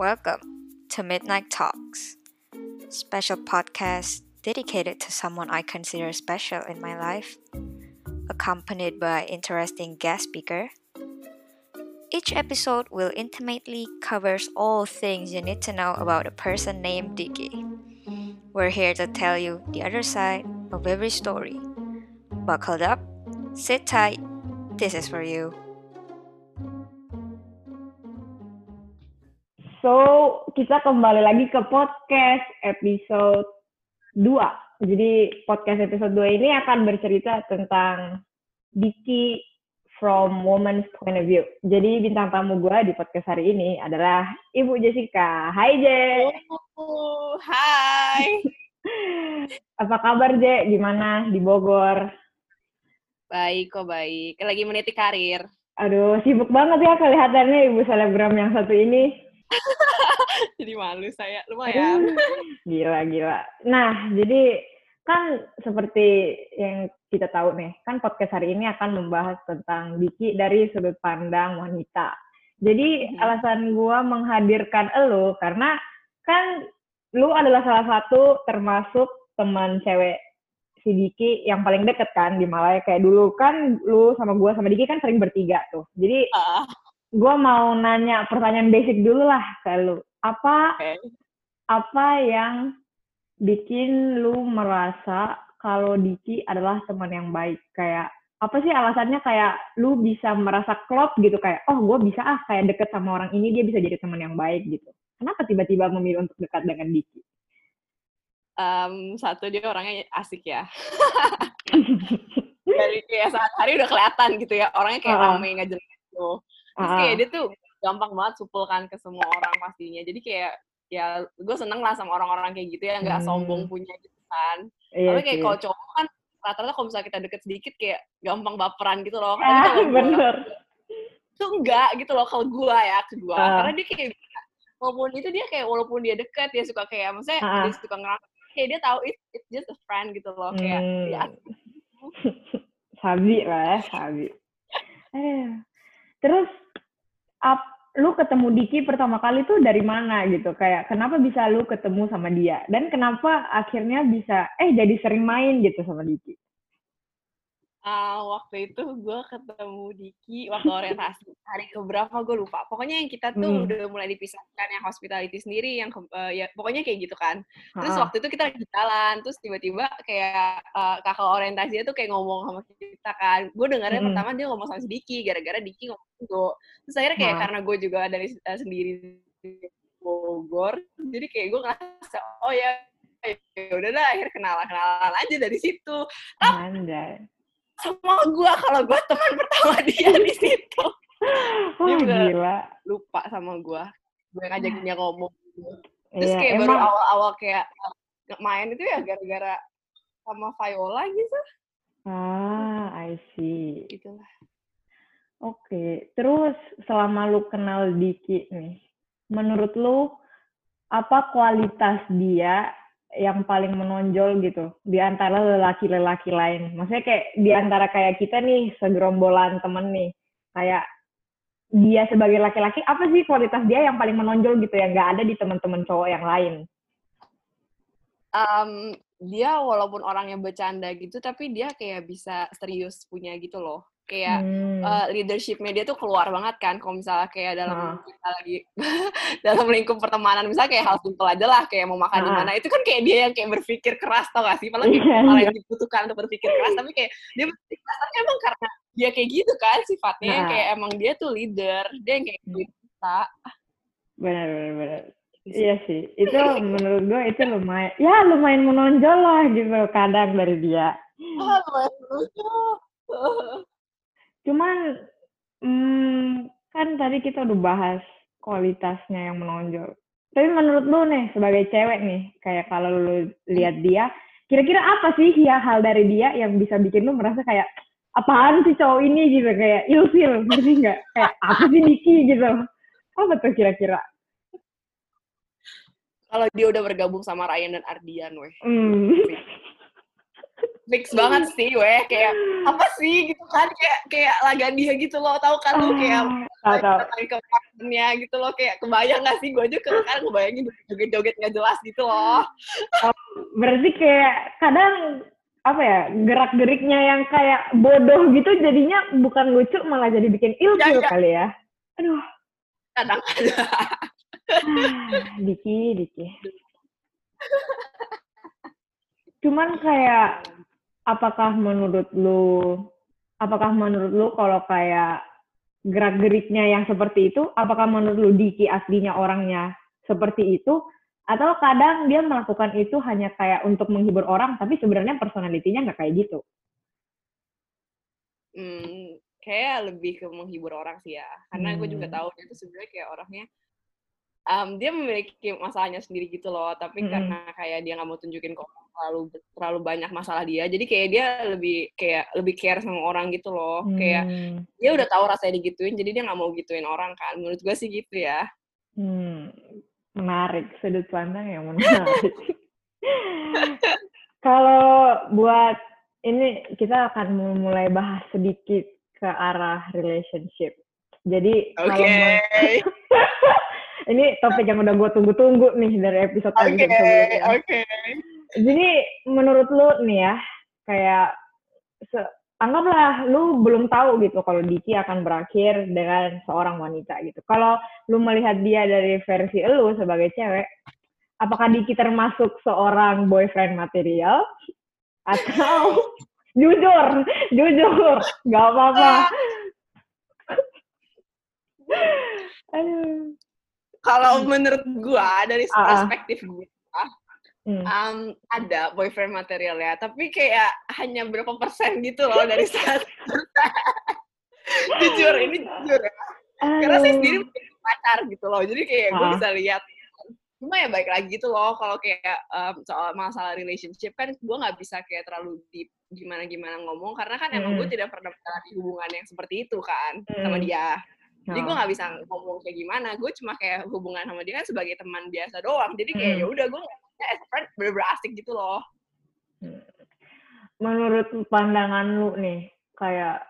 Welcome to Midnight Talks, special podcast dedicated to someone I consider special in my life, accompanied by interesting guest speaker. Each episode will intimately covers all things you need to know about a person named Dicky. We're here to tell you the other side of every story. Buckled up, sit tight. This is for you. So, kita kembali lagi ke podcast episode 2. Jadi, podcast episode 2 ini akan bercerita tentang Diki from woman's point of view. Jadi, bintang tamu gue di podcast hari ini adalah Ibu Jessica. Hai, Je. Oh, hai. Apa kabar, Je? Gimana di Bogor? Baik kok, baik. Lagi meniti karir. Aduh, sibuk banget ya kelihatannya Ibu selebgram yang satu ini. Jadi malu saya, lumayan. gila, gila. Nah, jadi kan seperti yang kita tahu nih, kan podcast hari ini akan membahas tentang Diki dari sudut pandang wanita. Jadi Hmm. alasan gua menghadirkan elo karena kan lu adalah salah satu termasuk teman cewek si Diki yang paling deket kan di Malaya kayak dulu kan lu sama gua sama Diki kan sering bertiga tuh. Jadi Ah, gua mau nanya pertanyaan basic dulu lah ke lu. Apa Oke. apa yang bikin lu merasa kalau Diki adalah teman yang baik? Kayak apa sih alasannya kayak lu bisa merasa klop gitu kayak oh gue bisa ah kayak deket sama orang ini dia bisa jadi teman yang baik gitu. Kenapa tiba-tiba memilih untuk dekat dengan Diki? Em, satu dia orangnya asik ya. Dari kayak saat hari udah kelihatan gitu ya. Orangnya kayak Ah. rame nggak jelas gitu. Terus Ah, kayak dia tuh gampang banget supel kan ke semua orang pastinya. Jadi kayak ya gue seneng lah sama orang-orang kayak gitu ya nggak Hmm. sombong punya gitu kan. iya Tapi kayak kalau cowok kan rata-rata kalau misalnya kita deket sedikit kayak gampang baperan gitu loh. Ah, kalau bener. itu enggak gitu loh kalau gua ya ke gua Ah. karena dia kayak walaupun itu dia kayak walaupun dia dekat dia suka kayak maksudnya Ah. dia suka ngerasa kayak dia tahu it, it's just a friend gitu loh kayak Hmm. ya Sabi lah ya, sabi. Eh. Terus ap, lu ketemu Diki pertama kali tuh dari mana gitu? Kayak kenapa bisa lu ketemu sama dia? Dan kenapa akhirnya bisa eh jadi sering main gitu sama Diki? Ah, waktu itu gua ketemu Diki waktu orientasi hari keberapa gue lupa pokoknya yang kita tuh Hmm. udah mulai dipisahkan yang hospitality sendiri yang eh, ya pokoknya kayak gitu kan terus Ha-ha. waktu itu kita lagi jalan terus tiba-tiba kayak eh, kakak orientasinya tuh kayak ngomong sama kita kan gue dengarnya Mm-mm. pertama dia ngomong sama si Diki gara-gara Diki ngomong gitu terus akhirnya kayak Ha. karena gue juga dari eh, sendiri di Bogor jadi kayak gue ngerasa oh ya ya udah dah akhirnya kenalan kenalan aja dari situ Anjay. Sama gue kalau gue teman pertama dia di situ. Wah, Dia udah- gila. lupa sama gue gue ngajakin dia ngomong. Terus Iya, kayak baru emang awal-awal kayak main itu ya gara-gara sama Viola gitu. Ah, I see. gitu lah Oke, terus selama lu kenal Diki nih, menurut lu apa kualitas dia yang paling menonjol gitu di antara lelaki-lelaki lain? Maksudnya kayak di antara kayak kita nih segerombolan temen nih, kayak dia sebagai laki-laki apa sih kualitas dia yang paling menonjol gitu yang nggak ada di teman-teman cowok yang lain? Em, dia walaupun orangnya bercanda gitu tapi dia kayak bisa serius punya gitu loh kayak Hmm. eh, leadershipnya dia tuh keluar banget kan kalau misalnya kayak dalam Ah. kita lagi dalam lingkup pertemanan misalnya kayak hal simpel aja lah kayak mau makan di Ah. mana itu kan kayak dia yang kayak berpikir keras tau gak sih padahal Iya, itu hal iya. yang dibutuhkan untuk berpikir keras tapi kayak dia berpikir keras tapi emang karena dia kayak gitu kan sifatnya yang Ah. kayak emang dia tuh leader dia yang kayak kita Benar, benar, benar. Iya sih, itu menurut gue itu lumayan, ya lumayan menonjol lah gitu kadang dari dia. ah lumayan lucu Cuman, hmm, kan tadi kita udah bahas kualitasnya yang menonjol. Tapi menurut lu nih, sebagai cewek nih, kayak kalau lu lihat dia, kira-kira apa sih ya hal dari dia yang bisa bikin lu merasa kayak, apaan sih cowok ini gitu, kayak ilfil, ngerti nggak? Kayak, apa sih Diki gitu. Apa tuh kira-kira? kalau dia udah bergabung sama Ryan dan Ardian weh Hmm. Fix banget sih weh. Kayak apa sih gitu kan. Kayak kayak laga dia gitu loh. Tahu kan lu kayak tahu. tahu. ke partnernya gitu loh. Kayak kebayang gak sih? Gue aja kan kebayangin joget-joget nggak jelas gitu loh. Berarti kayak kadang apa ya gerak geriknya yang kayak bodoh gitu jadinya bukan lucu malah jadi bikin ilfil Ya, ya. kali ya. Aduh, kadang ada. Ah, Diki, Diki. Cuman kayak apakah menurut lu apakah menurut lu kalau kayak gerak geriknya yang seperti itu apakah menurut lu Diki aslinya orangnya seperti itu? Atau kadang dia melakukan itu hanya kayak untuk menghibur orang tapi sebenarnya personalitinya nggak kayak gitu? Hmm, kayak lebih ke menghibur orang sih ya. Karena gue juga Hmm. tahu dia tuh sebenarnya kayak orangnya em, dia memiliki masalahnya sendiri gitu loh tapi Mm-mm. karena kayak dia nggak mau tunjukin orang terlalu terlalu banyak masalah dia jadi kayak dia lebih kayak lebih care sama orang gitu loh. Kayak Hmm, dia udah tahu rasanya digituin jadi dia nggak mau gituin orang kan menurut gue sih gitu ya. Hmm, menarik sudut pandang yang menarik. Kalau buat ini kita akan mulai bahas sedikit ke arah relationship jadi oke kalau ini topik yang udah gue tunggu-tunggu nih dari episode oke episode sebelumnya. oke Jadi menurut lu nih ya, kayak se- anggaplah lu belum tahu gitu kalau Diki akan berakhir dengan seorang wanita gitu. Kalau lu melihat dia dari versi lu sebagai cewek, apakah Diki termasuk seorang boyfriend material atau jujur, jujur, nggak apa-apa. Aduh. kalau menurut gua dari Ah, ah. perspektif gua Hmm. um, ada boyfriend material ya tapi kayak hanya berapa persen gitu loh dari saat jujur ini jujur ya karena saya sendiri pacar gitu loh jadi kayak gue Ah. bisa lihat cuma ya baik lagi gitu loh kalau kayak um, soal masalah relationship kan gue nggak bisa kayak terlalu deep gimana gimana ngomong karena kan emang gue tidak pernah menjalani hubungan yang seperti itu kan sama Mm. dia jadi gue nggak bisa ngomong kayak gimana gue cuma kayak hubungan sama dia kan sebagai teman biasa doang. Jadi kayak Mm. ya udah gue ngomongnya as a friend bener-bener asik gitu loh. Menurut pandangan lu nih kayak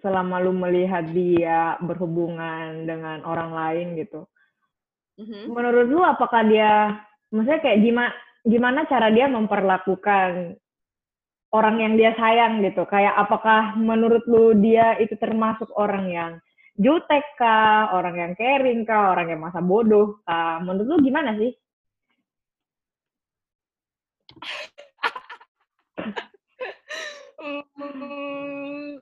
selama lu melihat dia berhubungan dengan orang lain gitu Mhm. menurut lu apakah dia maksudnya kayak gimana gimana cara dia memperlakukan orang yang dia sayang gitu? Kayak apakah menurut lu dia itu termasuk orang yang jutek kah? Orang yang caring kah? Orang yang masa bodoh kah? Menurut lu gimana sih? Hmm,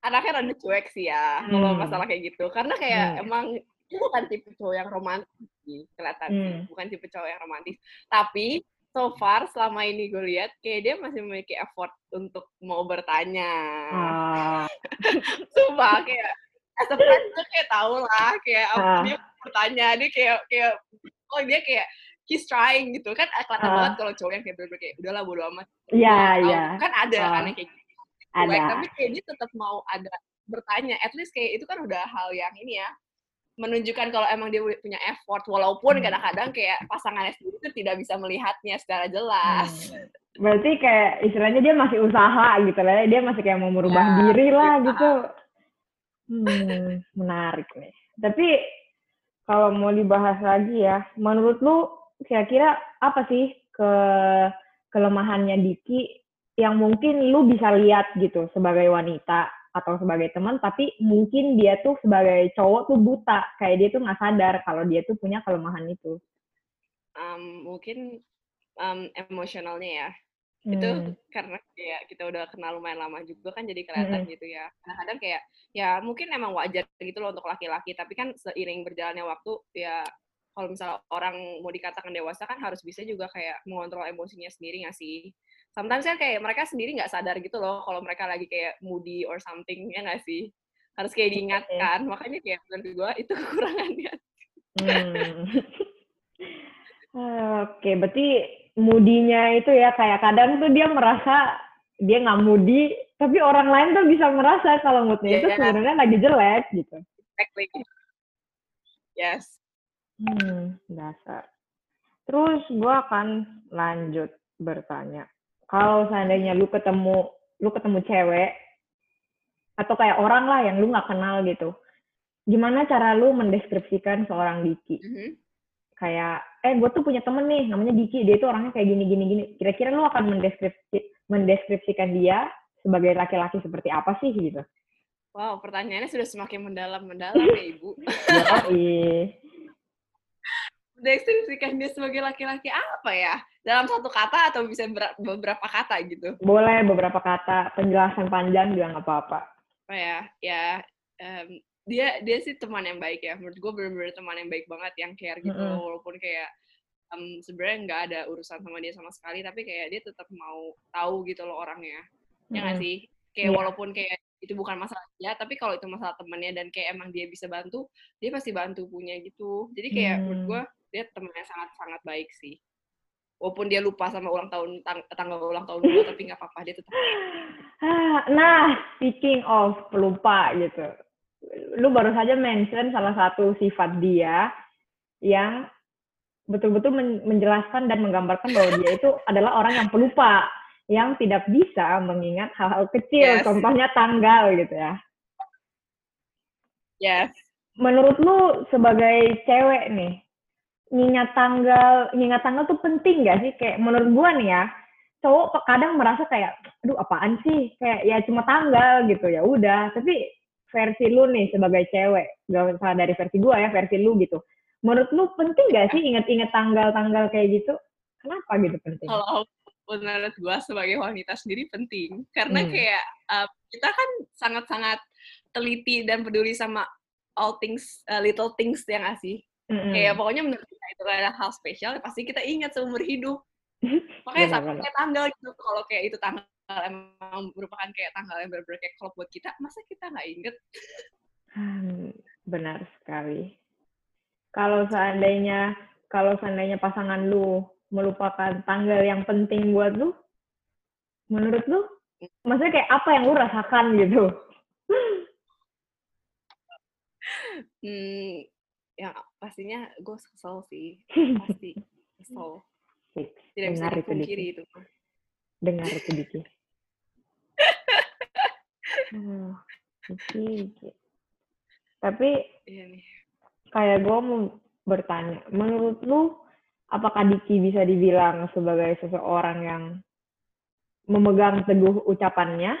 anaknya rada cuek sih ya kalau Hmm. masalah kayak gitu. Karena kayak Hmm. emang dia bukan tipe cowok yang romantis sih kelihatan Hmm. bukan tipe cowok yang romantis. Tapi so far selama ini gue lihat kayak dia masih memiliki effort untuk mau bertanya. Ah. Sumpah kayak as a friend gue kayak tau lah kayak apa Ah. dia bertanya dia kayak kayak oh dia kayak he's trying gitu kan kelihatan Ah. banget kalau cowok yang kayak bener-bener kayak udahlah bodo amat Iya, Tahu, iya. kan ada Ah. kan kayak gitu cuek, Ada. tapi kayak dia tetap mau ada bertanya at least kayak itu kan udah hal yang ini ya menunjukkan kalau emang dia punya effort walaupun Hmm. kadang-kadang kayak pasangannya sendiri itu tidak bisa melihatnya secara jelas Hmm. Berarti kayak istilahnya dia masih usaha gitu lah, ya. dia masih kayak mau merubah Ya, diri lah usaha. gitu. Hmm, menarik nih. Tapi kalau mau dibahas lagi ya, menurut lu kira-kira apa sih ke kelemahannya Diki yang mungkin lu bisa lihat gitu sebagai wanita atau sebagai teman, tapi mungkin dia tuh sebagai cowok tuh buta, kayak dia tuh nggak sadar kalau dia tuh punya kelemahan itu. Um, mungkin um, emosionalnya ya itu Hmm. karena kayak kita udah kenal lumayan lama juga kan jadi kelihatan Mm-mm. gitu ya kadang-kadang kayak ya mungkin emang wajar gitu loh untuk laki-laki tapi kan seiring berjalannya waktu ya kalau misalnya orang mau dikatakan dewasa kan harus bisa juga kayak mengontrol emosinya sendiri nggak sih sometimes kan kayak mereka sendiri nggak sadar gitu loh kalau mereka lagi kayak moody or something ya nggak sih harus kayak diingatkan makanya kayak menurut gue itu kekurangannya Hmm. Oke, berarti moodinya itu ya kayak kadang tuh dia merasa dia nggak moody, tapi orang lain tuh bisa merasa kalau moodnya itu Iya. sebenarnya lagi jelek gitu. exactly yes Hmm, dasar. Terus gua akan lanjut bertanya. kalau seandainya lu ketemu lu ketemu cewek atau kayak orang lah yang lu nggak kenal gitu gimana cara lu mendeskripsikan seorang Diki Mhm. kayak eh gue tuh punya temen nih namanya Diki dia itu orangnya kayak gini gini gini kira-kira lu akan mendeskripsi mendeskripsikan dia sebagai laki-laki seperti apa sih gitu Wow, pertanyaannya sudah semakin mendalam-mendalam ya, Ibu. Yoi. Deskripsikan dia sebagai laki-laki apa ya? Dalam satu kata atau bisa ber- beberapa kata gitu? boleh beberapa kata penjelasan panjang juga nggak apa-apa Apa ya? Ya, em, dia dia sih teman yang baik ya. Menurut gue bener-bener teman yang baik banget, yang care gitu. Mm-mm. Walaupun kayak em, sebenarnya nggak ada urusan sama dia sama sekali, tapi kayak dia tetap mau tahu gitu loh orangnya. Ya nggak sih? Kayak Iya. walaupun kayak itu bukan masalah dia, tapi kalau itu masalah temennya dan kayak emang dia bisa bantu, dia pasti bantu punya gitu. Jadi kayak menurut Hmm. gue dia temennya sangat-sangat baik sih. Walaupun dia lupa sama ulang tahun tang- tanggal ulang tahun gue, tapi nggak apa-apa dia tetap. Ah, Nah, speaking of pelupa gitu. Lu baru saja mention salah satu sifat dia yang betul-betul men- menjelaskan dan menggambarkan bahwa dia itu adalah orang yang pelupa, yang tidak bisa mengingat hal-hal kecil, Yes. contohnya tanggal gitu ya. Yes. Menurut lu sebagai cewek nih, ngingat tanggal, ngingat tanggal tuh penting gak sih? Kayak menurut gua nih ya, cowok kadang merasa kayak, aduh apaan sih? Kayak ya cuma tanggal gitu ya udah. Tapi versi lu nih sebagai cewek, gak usah dari versi gua ya, versi lu gitu. Menurut lu penting gak sih inget-inget tanggal-tanggal kayak gitu? Kenapa gitu penting? Kalau menurut gue sebagai wanita sendiri penting, karena Hmm. kayak uh, kita kan sangat-sangat teliti dan peduli sama all things, uh, little things ya nggak sih? Mm-mm. Kayak pokoknya menurut kita itu adalah hal spesial, pasti kita ingat seumur hidup. Makanya kayak tanggal gitu, kalau kayak itu tanggal emang merupakan kayak tanggal yang benar-benar kayak klop buat kita, masa kita nggak inget? Hmm, benar sekali. Kalau seandainya kalau seandainya pasangan lu melupakan tanggal yang penting buat lu, menurut lu, maksudnya kayak apa yang lu rasakan gitu? Hmm, ya pastinya gue kesel sih, pasti kesel. Tidak bisa itu dipungkiri Diki. itu. Dengar Diki. Hmm, Diki, Diki. Tapi Iya nih. kayak gue mau bertanya, menurut lu apakah Diki bisa dibilang sebagai seseorang yang memegang teguh ucapannya?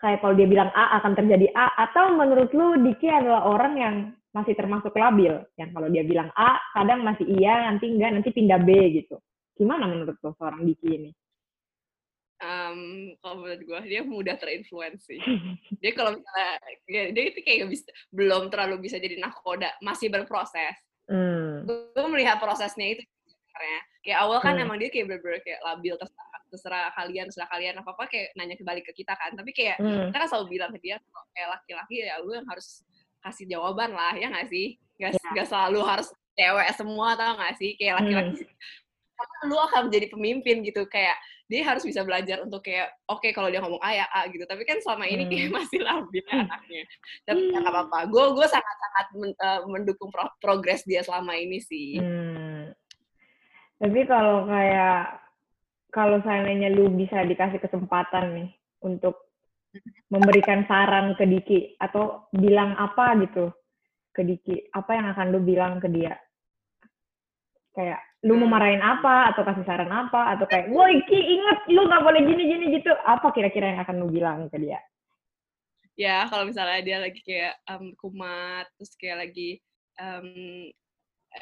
Kayak kalau dia bilang A akan terjadi A, atau menurut lu Diki adalah orang yang masih termasuk labil, yang kalau dia bilang A kadang masih iya, nanti enggak, nanti pindah B gitu. Gimana menurut lu seorang Diki ini? Em, kalau menurut gue dia mudah terinfluensi. Dia kalau misalnya dia, dia itu kayak bisa, belum terlalu bisa jadi nakoda, masih berproses. Hmm. Gue melihat prosesnya itu sebenarnya. Kayak awal kan Hmm. emang dia kayak bener-bener kayak labil terserah, terserah kalian, terserah kalian apa apa kayak nanya kembali ke kita kan. Tapi kayak Hmm. kita kan selalu bilang ke dia kalau kayak laki-laki ya lu yang harus kasih jawaban lah ya nggak sih? Gak, Ya. nggak selalu harus cewek semua tau nggak sih? Kayak laki-laki karena lu akan menjadi pemimpin gitu kayak dia harus bisa belajar untuk kayak oke kalau dia ngomong A ya A gitu. Tapi kan selama ini kayak masih labil ya anaknya. Tapi ya nggak apa-apa. Gue gue sangat sangat men- eh, mendukung pro- progres dia selama ini sih. Hmm. Tapi kalau kayak kalau seandainya lu bisa dikasih kesempatan nih untuk memberikan saran ke Diki atau bilang apa gitu ke Diki, apa yang akan lu bilang ke dia? Kayak lu mau Hmm. marahin apa atau kasih saran apa atau kayak, woi Ki inget lu nggak boleh gini gini gitu. Apa kira-kira yang akan lu bilang ke dia? ya kalau misalnya dia lagi kayak em, kumat terus kayak lagi em,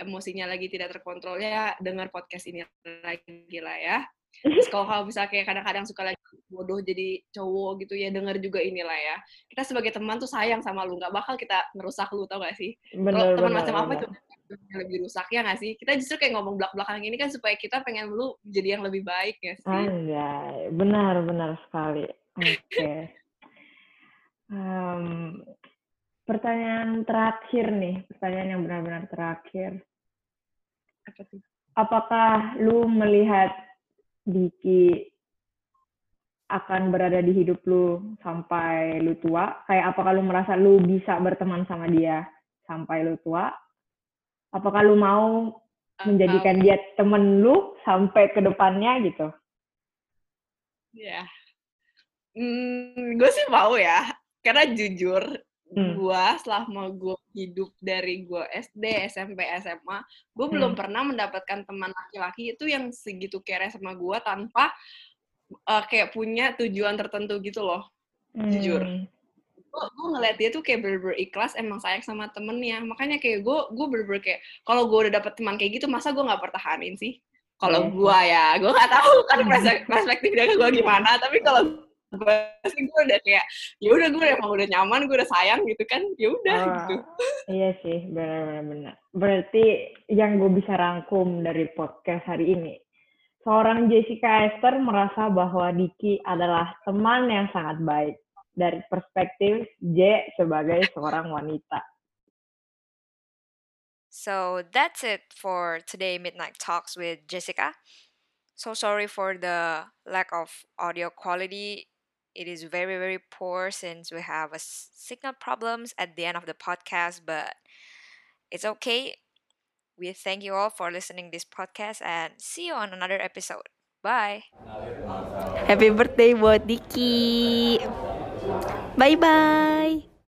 emosinya lagi tidak terkontrol ya dengar podcast ini lagi lah ya Terus kalau kamu bisa kayak kadang-kadang suka lagi bodoh jadi cowok gitu ya denger juga inilah ya. Kita sebagai teman tuh sayang sama lu, nggak bakal kita merusak lu tau gak sih? Kalau teman bener. macam apa bener. itu yang lebih rusak ya nggak sih? Kita justru kayak ngomong belak-belakan ini kan supaya kita pengen lu jadi yang lebih baik ya sih. Anjay, benar benar sekali. Oke. Em, pertanyaan terakhir nih, pertanyaan yang benar-benar terakhir. Apa tuh? Apakah lu melihat Diki akan berada di hidup lu sampai lu tua? Kayak apakah lu merasa lu bisa berteman sama dia sampai lu tua? Apakah lu mau menjadikan dia temen lu sampai ke depannya gitu? Ya. Hmm, gue sih mau ya. Karena jujur, Hmm. gue selama gue hidup dari gue SD, SMP, SMA, gue belum Hmm. pernah mendapatkan teman laki-laki itu yang segitu care sama gue tanpa uh, kayak punya tujuan tertentu gitu loh. Jujur. Hmm. Gue gue ngeliat dia tuh kayak bener-bener ikhlas, emang sayang sama temennya. Makanya kayak gue, gue bener-bener kayak, kalau gue udah dapet teman kayak gitu, masa gue nggak pertahanin sih? Kalau sih. gue ya, gue nggak tahu kan perspek- perspektif ke gue gimana. Tapi kalau gue sih gue udah kayak, ya udah gue emang udah nyaman, gue udah sayang gitu kan, ya udah Ah, gitu. Iya sih, benar-benar benar. Berarti yang gue bisa rangkum dari podcast hari ini, seorang Jessica Esther merasa bahwa Diki adalah teman yang sangat baik dari perspektif J sebagai seorang wanita. So that's it for today Midnight Talks with Jessica. So sorry for the lack of audio quality. It is very, very poor since we have a signal problems at the end of the podcast, but it's okay. We thank you all for listening this podcast and see you on another episode. Bye. Happy birthday buat Diki. Bye bye.